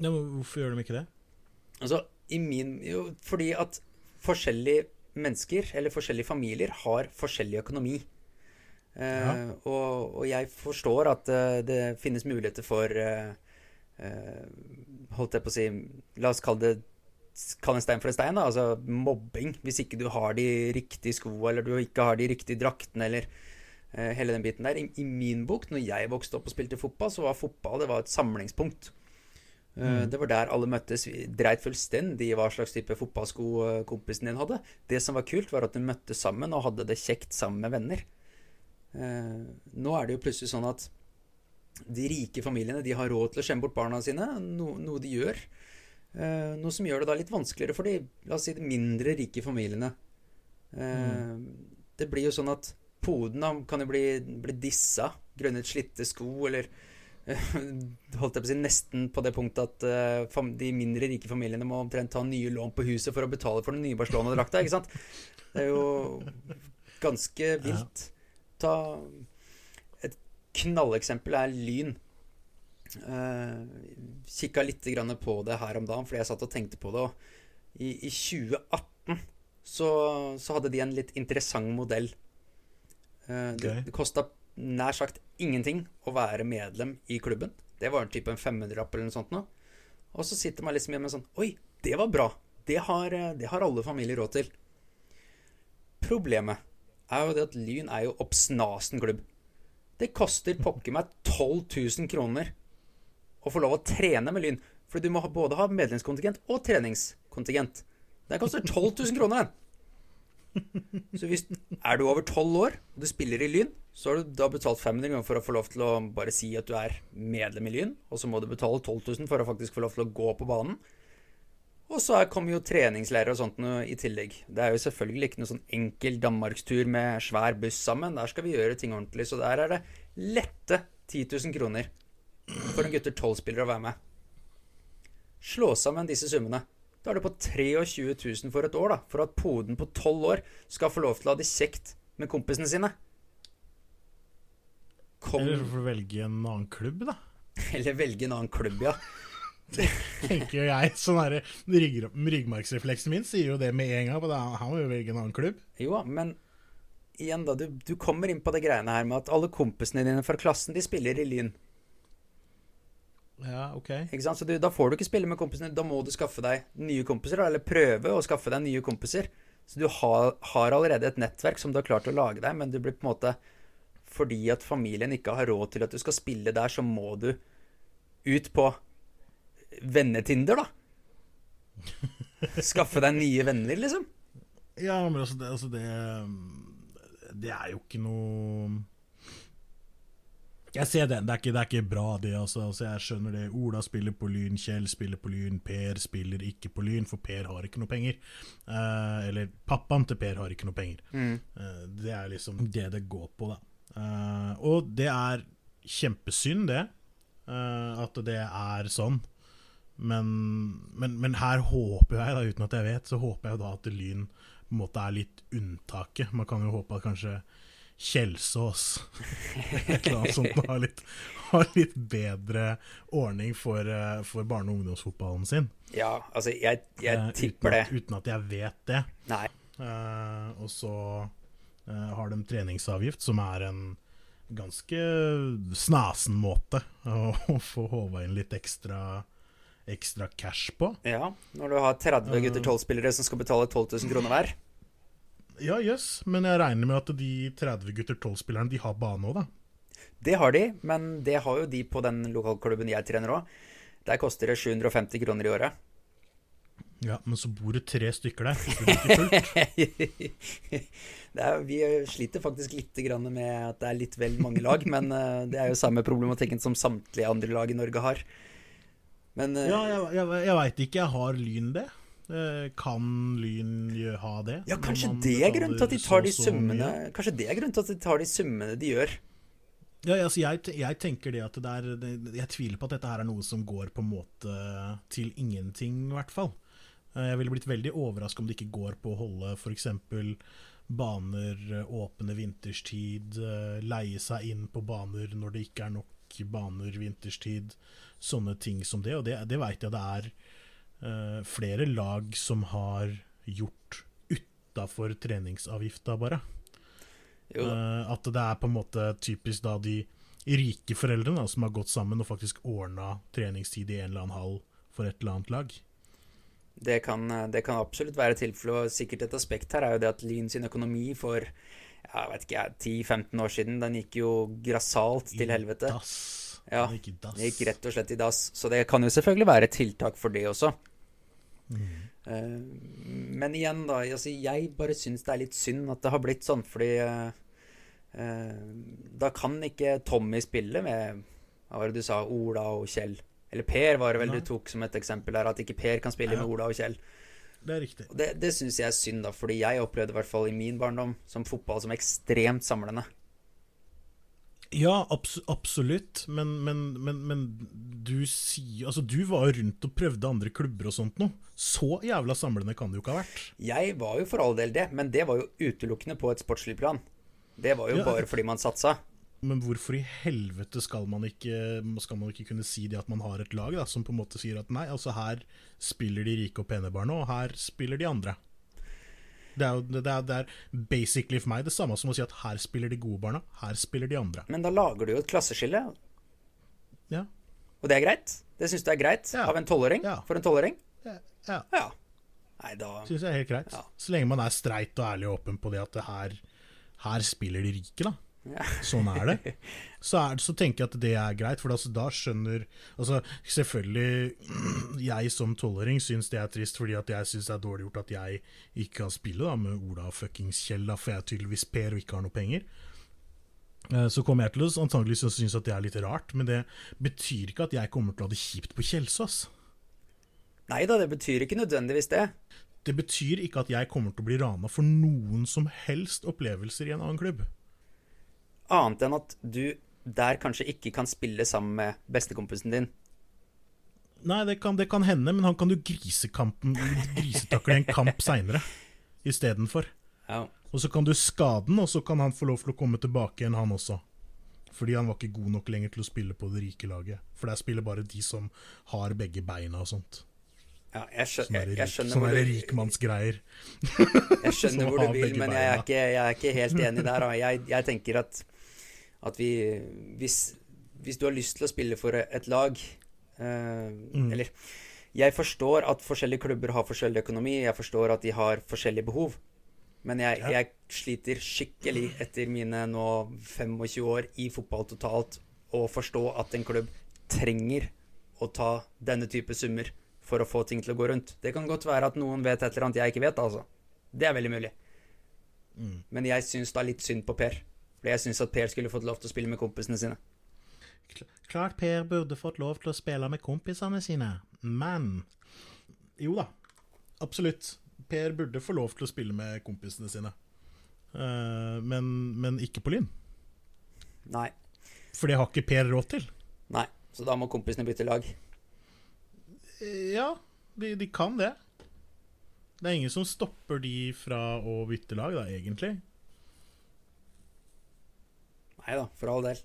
Ja, men hvorfor gjør de ikke det? Altså, i min Jo, fordi at forskjellige mennesker, eller forskjellige familier, har forskjellig økonomi. Eh, Ja. og, og jeg forstår at eh, det finnes muligheter for eh, eh, Holdt jeg på å si La oss kalle det Kall en stein for en stein, da. Altså mobbing. Hvis ikke du har de riktige skoene, eller du ikke har de riktige draktene, eller uh, hele den biten der. I, I min bok, når jeg vokste opp og spilte fotball, så var fotball det var et samlingspunkt. Eh, Mm. Det var der alle møttes. Vi dreit fullstendig i hva slags type fotballsko eh, kompisen din hadde. Det som var kult, var at du møttes sammen og hadde det kjekt sammen med venner. Eh, nå er det jo plutselig sånn at de rike familiene de har råd til å skjemme bort barna sine, no, noe de gjør. Eh, noe som gjør det da litt vanskeligere for de la oss si, de mindre rike familiene. Eh, Det blir jo sånn at poden kan jo bli, bli dissa grunnet slitte sko, eller <laughs> holdt jeg på å si nesten på det punktet at fam- de mindre rike familiene må omtrent ta nye lån på huset for å betale for den nye Barcelona-drakta, ikke sant? Det er jo ganske <laughs> vilt. Ta et knalleksempel er Lyn. Uh, Kikka litt grann på det her om dagen, fordi jeg satt og tenkte på det. I, i 2018 så, så hadde de en litt interessant modell. Uh, Det, Ok. det kosta nær sagt ingenting å være medlem i klubben. Det var type en 500-rapp eller noe sånt nå. Og så sitter man liksom igjen med sånn Oi, det var bra. Det har, eh, det har alle familier råd til. Problemet er jo det at Lyn er jo obsnasen klubb. Det koster pokker meg 12 000 kroner å få lov å trene med Lyn. For du må både ha medlemskontingent og treningskontingent. Den koster 12 000 kroner. Så hvis er du over 12 år og du spiller i Lyn, så har du da betalt 500 kroner for å få lov til å bare si at du er medlem i Lyn, og så må du betale 12 000 for å faktisk få lov til å gå på banen. Og så kom jo treningsleirer og sånt noe i tillegg. Det er jo selvfølgelig ikke noe sånn enkel danmarkstur med svær buss sammen. Der skal vi gjøre ting ordentlig. Så der er det lette 10 000 kroner for en gutter 12-spiller å være med. Slå sammen disse summene. Da er det på 23 000 for et år, da. For at poden på 12 år skal få lov til å ha det kjekt med kompisene sine. Kom Eller så får du velge en annen klubb, da. <laughs> Eller velge en annen klubb, ja. Tenker jo jeg. Sånn her, rygg, Ryggmargsrefleksen min sier jo det med en gang. for Han må jo velge en annen klubb. Jo, men igjen, da. Du, du kommer inn på det greiene her med at alle kompisene dine fra klassen, de spiller i Lyn. Ja, ok. Ikke sant? Så du, da får du ikke spille med kompisene. Da må du skaffe deg nye kompiser, eller prøve å skaffe deg nye kompiser. Så du har, har allerede et nettverk som du har klart å lage deg, men du blir på en måte Fordi at familien ikke har råd til at du skal spille der, så må du ut på vennetinder, da. Skaffe deg nye venner, liksom. Ja, men altså det, altså det Det er jo ikke noe Jeg ser den. Det er ikke, det er ikke bra, det. Altså, altså Jeg skjønner det. Ola spiller på Lyn, Kjell spiller på Lyn, Per spiller ikke på Lyn, for Per har ikke noe penger. Uh, eller pappaen til Per har ikke noe penger. Eh, det er liksom det det går på, da. Uh, og det er kjempesynd, det. at det er sånn. Men, men, men her håper jeg, da, uten at jeg vet, så håper jeg da at Lyn på en måte er litt unntaket. Man kan jo håpe at kanskje Kjelsås <laughs> et eller annet sånt har litt, har litt bedre ordning for, eh, for barne- og ungdomsfotballen sin. Ja, altså, jeg, Eh, jeg tipper det. Uten, uten at jeg vet det. Nei. Uh, og så uh, har de treningsavgift, som er en ganske snasen måte å, <laughs> å få håva inn litt ekstra, ekstra cash på. Ja, når du har 30 gutter 12-spillere som skal betale 12 000 kroner hver. Ja, jøss, men jeg regner med at de 30 gutter 12-spillerne, de har bane òg, da. Det har de, men det har jo de på den lokalklubben jeg trener òg. Der koster det 750 kroner i året. Ja, men så bor det tre stykker der. Så det blir ikke fullt. <laughs> er, vi sliter faktisk litt grann med at det er litt vel mange lag, men eh, det er jo samme problematikken som samtlige andre lag i Norge har. Men eh, Ja, jeg, jeg, jeg veit ikke. Jeg har Lyn det? Eh, Kan Lyn ha det? ja, kanskje det er grunnen til at de tar de summene? Kanskje det er grunnen til at de tar de summene de gjør. Ja, altså jeg, jeg tenker det at det er Jeg tviler på at dette her er noe som går på en måte til ingenting, i hvert fall. Eh, Jeg ville blitt veldig overraska om det ikke går på å holde f.eks. baner åpne vinterstid, leie seg inn på baner når det ikke er nok baner vinterstid, sånne ting som det. Og det, det veit jeg det er uh, flere lag som har gjort utafor treningsavgifta, bare. Eh, at det er på en måte typisk da de rike foreldrene da, som har gått sammen og faktisk ordna treningstid i en eller annen hall for et eller annet lag. Det kan, det kan absolutt være tilfellet, og sikkert et aspekt her er jo det at Lyn sin økonomi for jeg vet ikke, 10-15 år siden, den gikk jo grassat til helvete. Dass. Ja, det gikk. Det gikk rett og slett i dass, så det kan jo selvfølgelig være et tiltak for det også. Mm. Uh, men igjen, da. Altså, jeg bare syns det er litt synd at det har blitt sånn, fordi uh, uh, Da kan ikke Tommy spille med Hva var det du sa? Ola og Kjell. Eller Per var det vel Nei. du tok som et eksempel her, at ikke Per kan spille Ja. med Ola og Kjell. Det er riktig. Og det det syns jeg er synd, da, fordi jeg opplevde i hvert fall i min barndom som fotball som ekstremt samlende. Ja, abs absolutt, men, men, men, men du sier Altså, du var jo rundt og prøvde andre klubber og sånt noe. Så jævla samlende kan det jo ikke ha vært. Jeg var jo for all del det, men det var jo utelukkende på et sportslig plan. Det var jo Ja. bare fordi man satsa. Men hvorfor i helvete skal man ikke Skal man ikke kunne si det at man har et lag da, som på en måte sier at nei, altså her spiller de rike og pene barna, og her spiller de andre? Det er jo det er, det er basically for meg det samme som å si at her spiller de gode barna, her spiller de andre. Men da lager du jo et klasseskille, Ja. og det er greit? Det syns du er greit Ja. av en tolvåring? Ja. For en tolvåring? Ja, ja Ja. Nei, da syns jeg er helt greit. Så lenge man er streit og ærlig og åpen på det at det her, her spiller de rike, da. Ja. Sånn er det. Så, er, så tenker jeg at det er greit, for altså, da skjønner Altså, selvfølgelig <clears throat> Jeg som tolvåring syns det er trist, fordi at jeg syns det er dårlig gjort at jeg ikke kan spille da med Ola fuckings Kjell, da, for jeg er tydeligvis Per og ikke har noe penger. Eh, Så kommer jeg til å antagelig synes at det er litt rart, men det betyr ikke at jeg kommer til å ha det kjipt på Kjelsås. Nei da, det betyr ikke nødvendigvis det. Det betyr ikke at jeg kommer til å bli rana for noen som helst opplevelser i en annen klubb. Annet enn at du der kanskje ikke kan spille sammen med bestekompisen din. Nei, det kan, det kan hende, men han kan grisekampen grisetakle i en kamp seinere istedenfor. Ja. Og så kan du skade den, og så kan han få lov til å komme tilbake igjen, han også. Fordi han var ikke god nok lenger til å spille på det rike laget. For der spiller bare de som har begge beina og sånt. ja jeg, skjø Sånne jeg, jeg skjønner sånne du, rikmannsgreier. jeg skjønner <laughs> hvor du vil, men jeg er ikke, jeg er ikke helt enig der. Jeg, jeg tenker at, at vi hvis, hvis du har lyst til å spille for et lag eh, Mm. Eller Jeg forstår at forskjellige klubber har forskjellig økonomi, jeg forstår at de har forskjellige behov. Men jeg, Ja. jeg sliter skikkelig etter mine nå 25 år i fotball totalt å forstå at en klubb trenger å ta denne type summer for å få ting til å gå rundt. Det kan godt være at noen vet et eller annet jeg ikke vet, altså. Det er veldig mulig. Mm. Men jeg syns da litt synd på Per. For jeg syns at Per skulle fått lov til å spille med kompisene sine. Klart Per burde fått lov til å spille med kompisene sine, men Jo da, absolutt. Per burde få lov til å spille med kompisene sine. Uh, men, men ikke på Lyn. Nei. For det har ikke Per råd til. Nei. Så da må kompisene bytte lag. Ja, de, de kan det. Det er ingen som stopper de fra å bytte lag, da, egentlig. Nei da, for all del.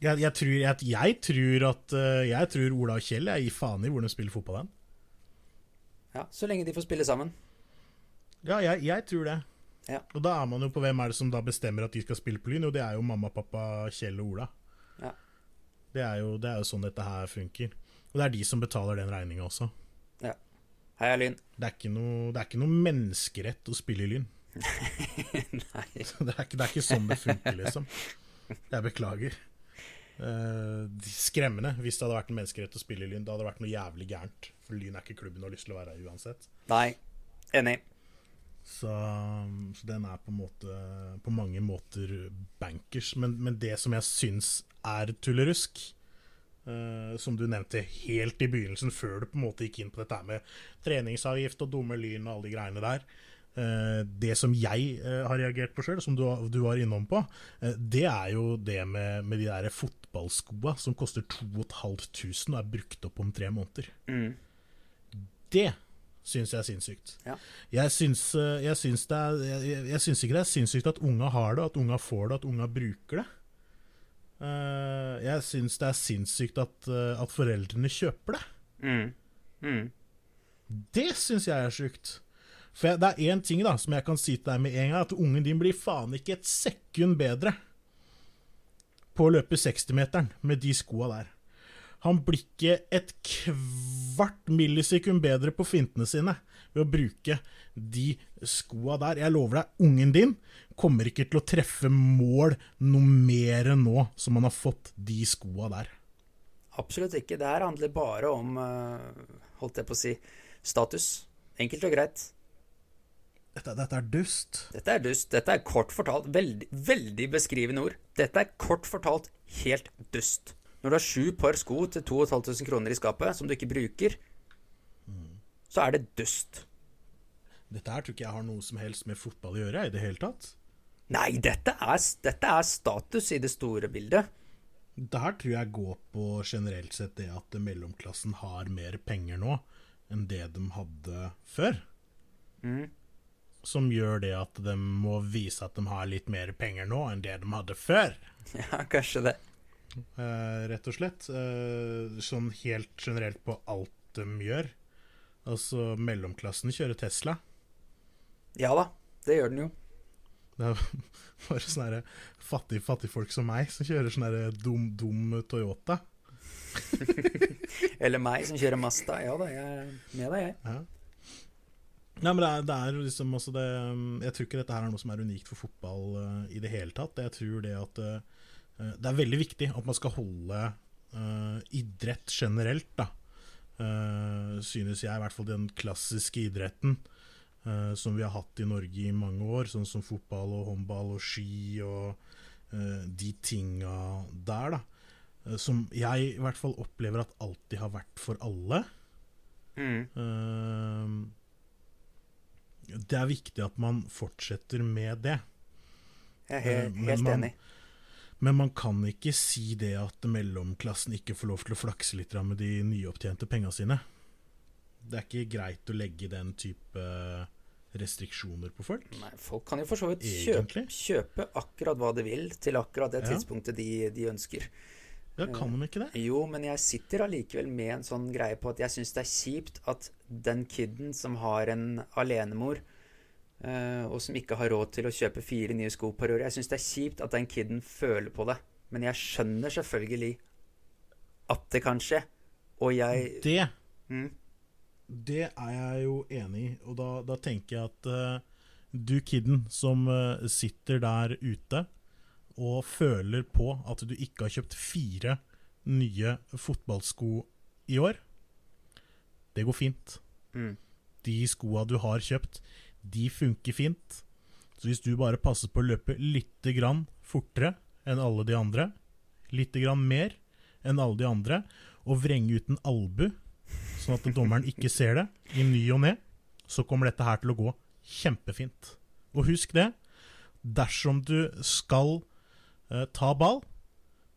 Jeg, jeg, tror, jeg, jeg tror at eh, Jeg tror Ola og Kjell jeg gir faen i hvor de spiller fotball hen. Ja, Så lenge de får spille sammen. Ja, jeg, tror det. Ja. Og da er man jo på hvem er det som da bestemmer at de skal spille på Lyn, og det er jo mamma, pappa, Kjell og Ola. Ja. Det er, jo, det er jo sånn dette her funker. Og det er de som betaler den regninga også. Heia Lyn. Det er, ikke noe, det er ikke noe menneskerett å spille i Lyn. <laughs> Nei. <laughs> Det er, ikke, det er ikke sånn det funker, liksom. Jeg beklager. Uh, skremmende hvis det hadde vært en menneskerett å spille i Lyn. Det hadde vært noe jævlig gærent. For Lyn er ikke klubben du har lyst til å være i uansett. Nei. Enig. Så, så den er på, måte, på mange måter bankers. Men, men det som jeg syns er tullerusk, uh, som du nevnte helt i begynnelsen, før du på en måte gikk inn på dette med treningsavgift og dumme lyn og alle de greiene der Det som jeg eh, har reagert på sjøl, som du, du var innom på, eh, det er jo det med, med de der fotballskoa som koster 2500 og er brukt opp om tre måneder. Mm. Det syns jeg er sinnssykt. Ja. Jeg syns, eh, jeg, syns er, jeg, jeg syns ikke det er sinnssykt at unga har det, at unga får det, at unga bruker det. Eh, jeg syns det er sinnssykt at, eh, at foreldrene kjøper det. Mm. Mm. Det syns jeg er sjukt. For jeg, det er én ting da som jeg kan si til deg med en gang, at ungen din blir faen ikke et sekund bedre på å løpe 60-meteren med de skoa der. Han blir ikke et kvart millisekund bedre på fintene sine ved å bruke de skoa der. Jeg lover deg, ungen din kommer ikke til å treffe mål noe mer enn nå som han har fått de skoa der. Absolutt ikke. Det her handler bare om, eh, holdt jeg på å si, status. Enkelt og greit. Dette, dette er dust. Dette er dust. Dette er kort fortalt veldig, veldig beskrivende ord. Dette er kort fortalt helt dust. Når du har sju par sko til 2500 kroner i skapet som du ikke bruker, så er det dust. Dette her tror ikke jeg har noe som helst med fotball å gjøre i det hele tatt. Nei, dette er, dette er status i det store bildet. Det her tror jeg går på generelt sett det at mellomklassen har mer penger nå enn det de hadde før. Mm. Som gjør det at de må vise at de har litt mer penger nå enn det de hadde før. <laughs> Ja, kanskje det. Uh, rett og slett. Uh, sånn helt generelt på alt de gjør. Altså, mellomklassen kjører Tesla. Ja da, det gjør den jo. Det er <laughs> bare sånne fattige fattigfolk som meg som kjører sånn dum, dum Toyota. <laughs> Eller meg som kjører Masta. Ja da, jeg er med deg, jeg. Ja. Nei, men det er, det er liksom altså det Jeg tror ikke dette her er noe som er unikt for fotball uh, i det hele tatt. Jeg tror det at uh, det er veldig viktig at man skal holde uh, idrett generelt, da. synes jeg, i hvert fall den klassiske idretten som vi har hatt i Norge i mange år, sånn som fotball og håndball og ski og de tinga der, da. som jeg i hvert fall opplever at alltid har vært for alle. Mm det er viktig at man fortsetter med det. Jeg er helt, eh, helt man, enig. Men man kan ikke si det at mellomklassen ikke får lov til å flakse litt med de nyopptjente penga sine. Det er ikke greit å legge den type restriksjoner på folk. Nei, Folk kan jo for så vidt kjøpe, kjøpe, akkurat hva de vil til akkurat det tidspunktet ja. de, de, ønsker. Ja, Kan de ikke det? Jo, men jeg sitter allikevel med en sånn greie på at jeg syns det er kjipt at den kiden som har en alenemor, uh, og som ikke har råd til å kjøpe fire nye sko per år Jeg syns det er kjipt at den kiden føler på det. Men jeg skjønner selvfølgelig at det kan skje. Og jeg Det mm. Det er jeg jo enig i, og da, da tenker jeg at uh, du kiden som uh, sitter der ute og føler på at du ikke har kjøpt fire nye fotballsko i år, det går fint. Mm. De skoa du har kjøpt, de funker fint. Så hvis du bare passer på å løpe litt grann fortere enn alle de andre, litt grann mer enn alle de andre, og vrenge ut en albu, sånn at dommeren ikke ser det, i ny og ne, så kommer dette her til å gå kjempefint. Og husk det, dersom du skal ta ball.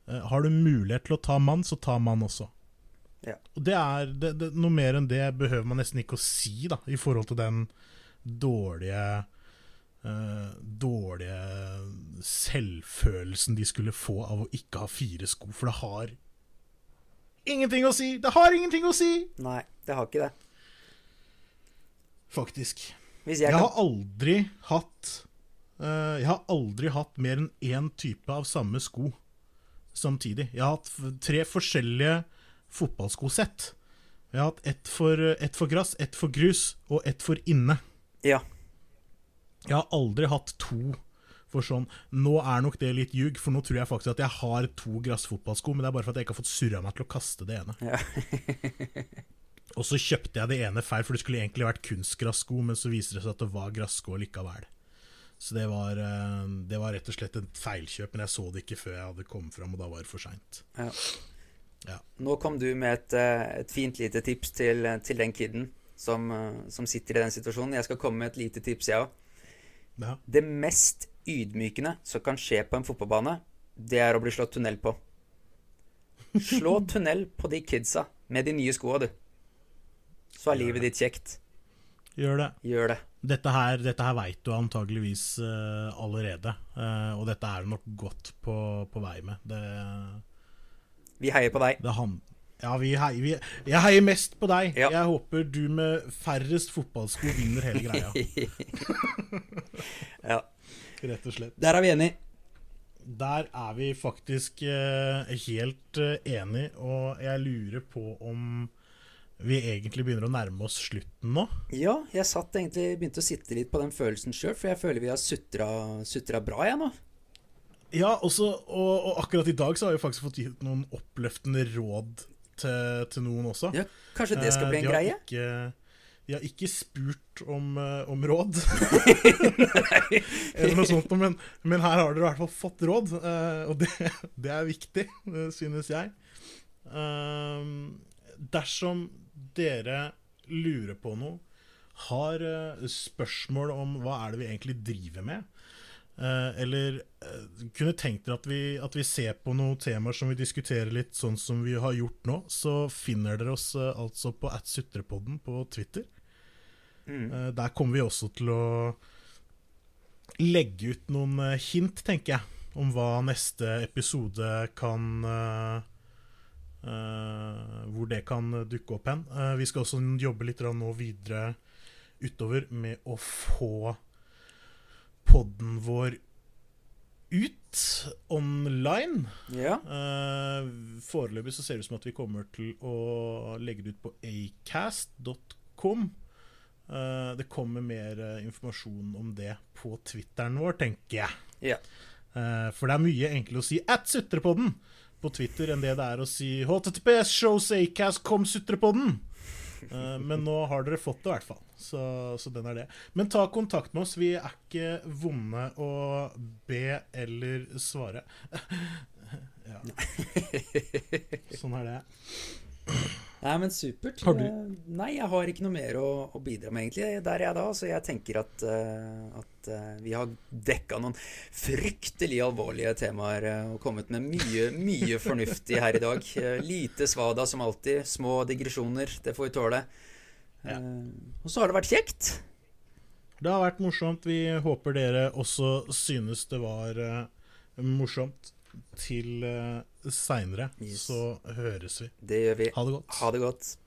Eh, har du mulighet til å ta mann, så ta mann også. Ja. Og det er det, det, Noe mer enn det behøver man nesten ikke å si, da, i forhold til den dårlige uh, Dårlige selvfølelsen de skulle få av å ikke ha fire sko, for det har ingenting å si! Det har ingenting å si! Nei, det har ikke det. Faktisk. jeg, jeg har aldri hatt jeg har aldri hatt mer enn én type av samme sko samtidig. Jeg har hatt tre forskjellige fotballskosett. Jeg har hatt ett for, et for gress, ett for grus og ett for inne. Ja. Jeg har aldri hatt to for sånn Nå er nok det litt ljug, for nå tror jeg faktisk at jeg har to gressfotballsko, men det er bare for at jeg ikke har fått surra meg til å kaste det ene. Ja. <laughs> og så kjøpte jeg det ene feil, for det skulle egentlig vært kunstgrassko, men så viser det seg at det var grassko likevel. Så det var, eh, det var, rett og slett et feilkjøp, men jeg så det ikke før jeg hadde kommet fram, og da var det for seint. Ja. Ja. Nå kom du med et, eh, et fint lite tips til, til den kiden som, eh, som, sitter i den situasjonen. Jeg skal komme med et lite tips, jeg òg. Ja. Det mest ydmykende som kan skje på en fotballbane, det er å bli slått tunnel på. Slå tunnel på de kidsa med de nye skoa, du. Så er livet ditt kjekt. Gjør det. Gjør det. Dette her, dette her veit du antageligvis uh, allerede, uh, og dette er du nok godt på, på vei med. Det, vi heier på deg. Han, ja, vi heier, vi, jeg heier mest på deg. Ja. Jeg håper du med færrest fotballsko vinner hele greia. <laughs> ja. Rett og slett. Der er vi enige. Der er vi faktisk uh, helt enige, og jeg lurer på om vi egentlig begynner å nærme oss slutten nå. Ja, jeg satt egentlig begynte å sitte litt på den følelsen sjøl, for jeg føler vi har sutra bra, jeg nå. Ja, også, og, og, akkurat i dag så har vi faktisk fått gitt noen oppløftende råd til, til noen også. Ja, Kanskje det skal bli en eh, de greie? Ikke, de har ikke spurt om, uh, om råd, <laughs> <laughs> eller noe sånt, men, men, her har dere i hvert fall fått råd, uh, og det, det, er viktig, synes jeg. Dersom dere lurer på noe, har uh, spørsmål om hva er det vi egentlig driver med, uh, eller uh, kunne tenkt dere at vi, at vi, ser på noen temaer som vi diskuterer litt sånn som vi har gjort nå, så finner dere oss altså på atsutrepodden på Twitter. Mm. der kommer vi også til å legge ut noen hint, tenker jeg, om hva neste episode kan hvor det kan dukke opp hen. Uh, vi skal også jobbe litt nå videre utover med å få podden vår ut online. Ja. Uh, foreløpig så ser det ut som at vi kommer til å legge det ut på acast.com. Uh, det kommer mer uh, informasjon om det på Twitteren vår, tenker jeg. ja. Eh, for det er mye enklere å si 'at sutrepodden' på Twitter enn det det er å si 'HTTPS shows Acast kom sutrepodden'. den men nå har dere fått det, i hvert fall. Så, så den er det. Men ta kontakt med oss. Vi er ikke vonde å be eller svare. <laughs> ja. Sånn er det. Nei, men supert. Har du- Eh, Nei, jeg har ikke noe mer å, å bidra med, egentlig. Der er jeg da. Så jeg tenker at, eh, at eh, vi har dekka noen fryktelig alvorlige temaer og kommet med mye, mye <laughs> fornuftig her i dag. Lite svada som alltid. Små digresjoner. Det får vi tåle. Ja. Og så har det vært kjekt. Det har vært morsomt. Vi håper dere også synes det var morsomt. Til seinere Yes. så høres vi. Det gjør vi. Ha det godt. Ha det godt.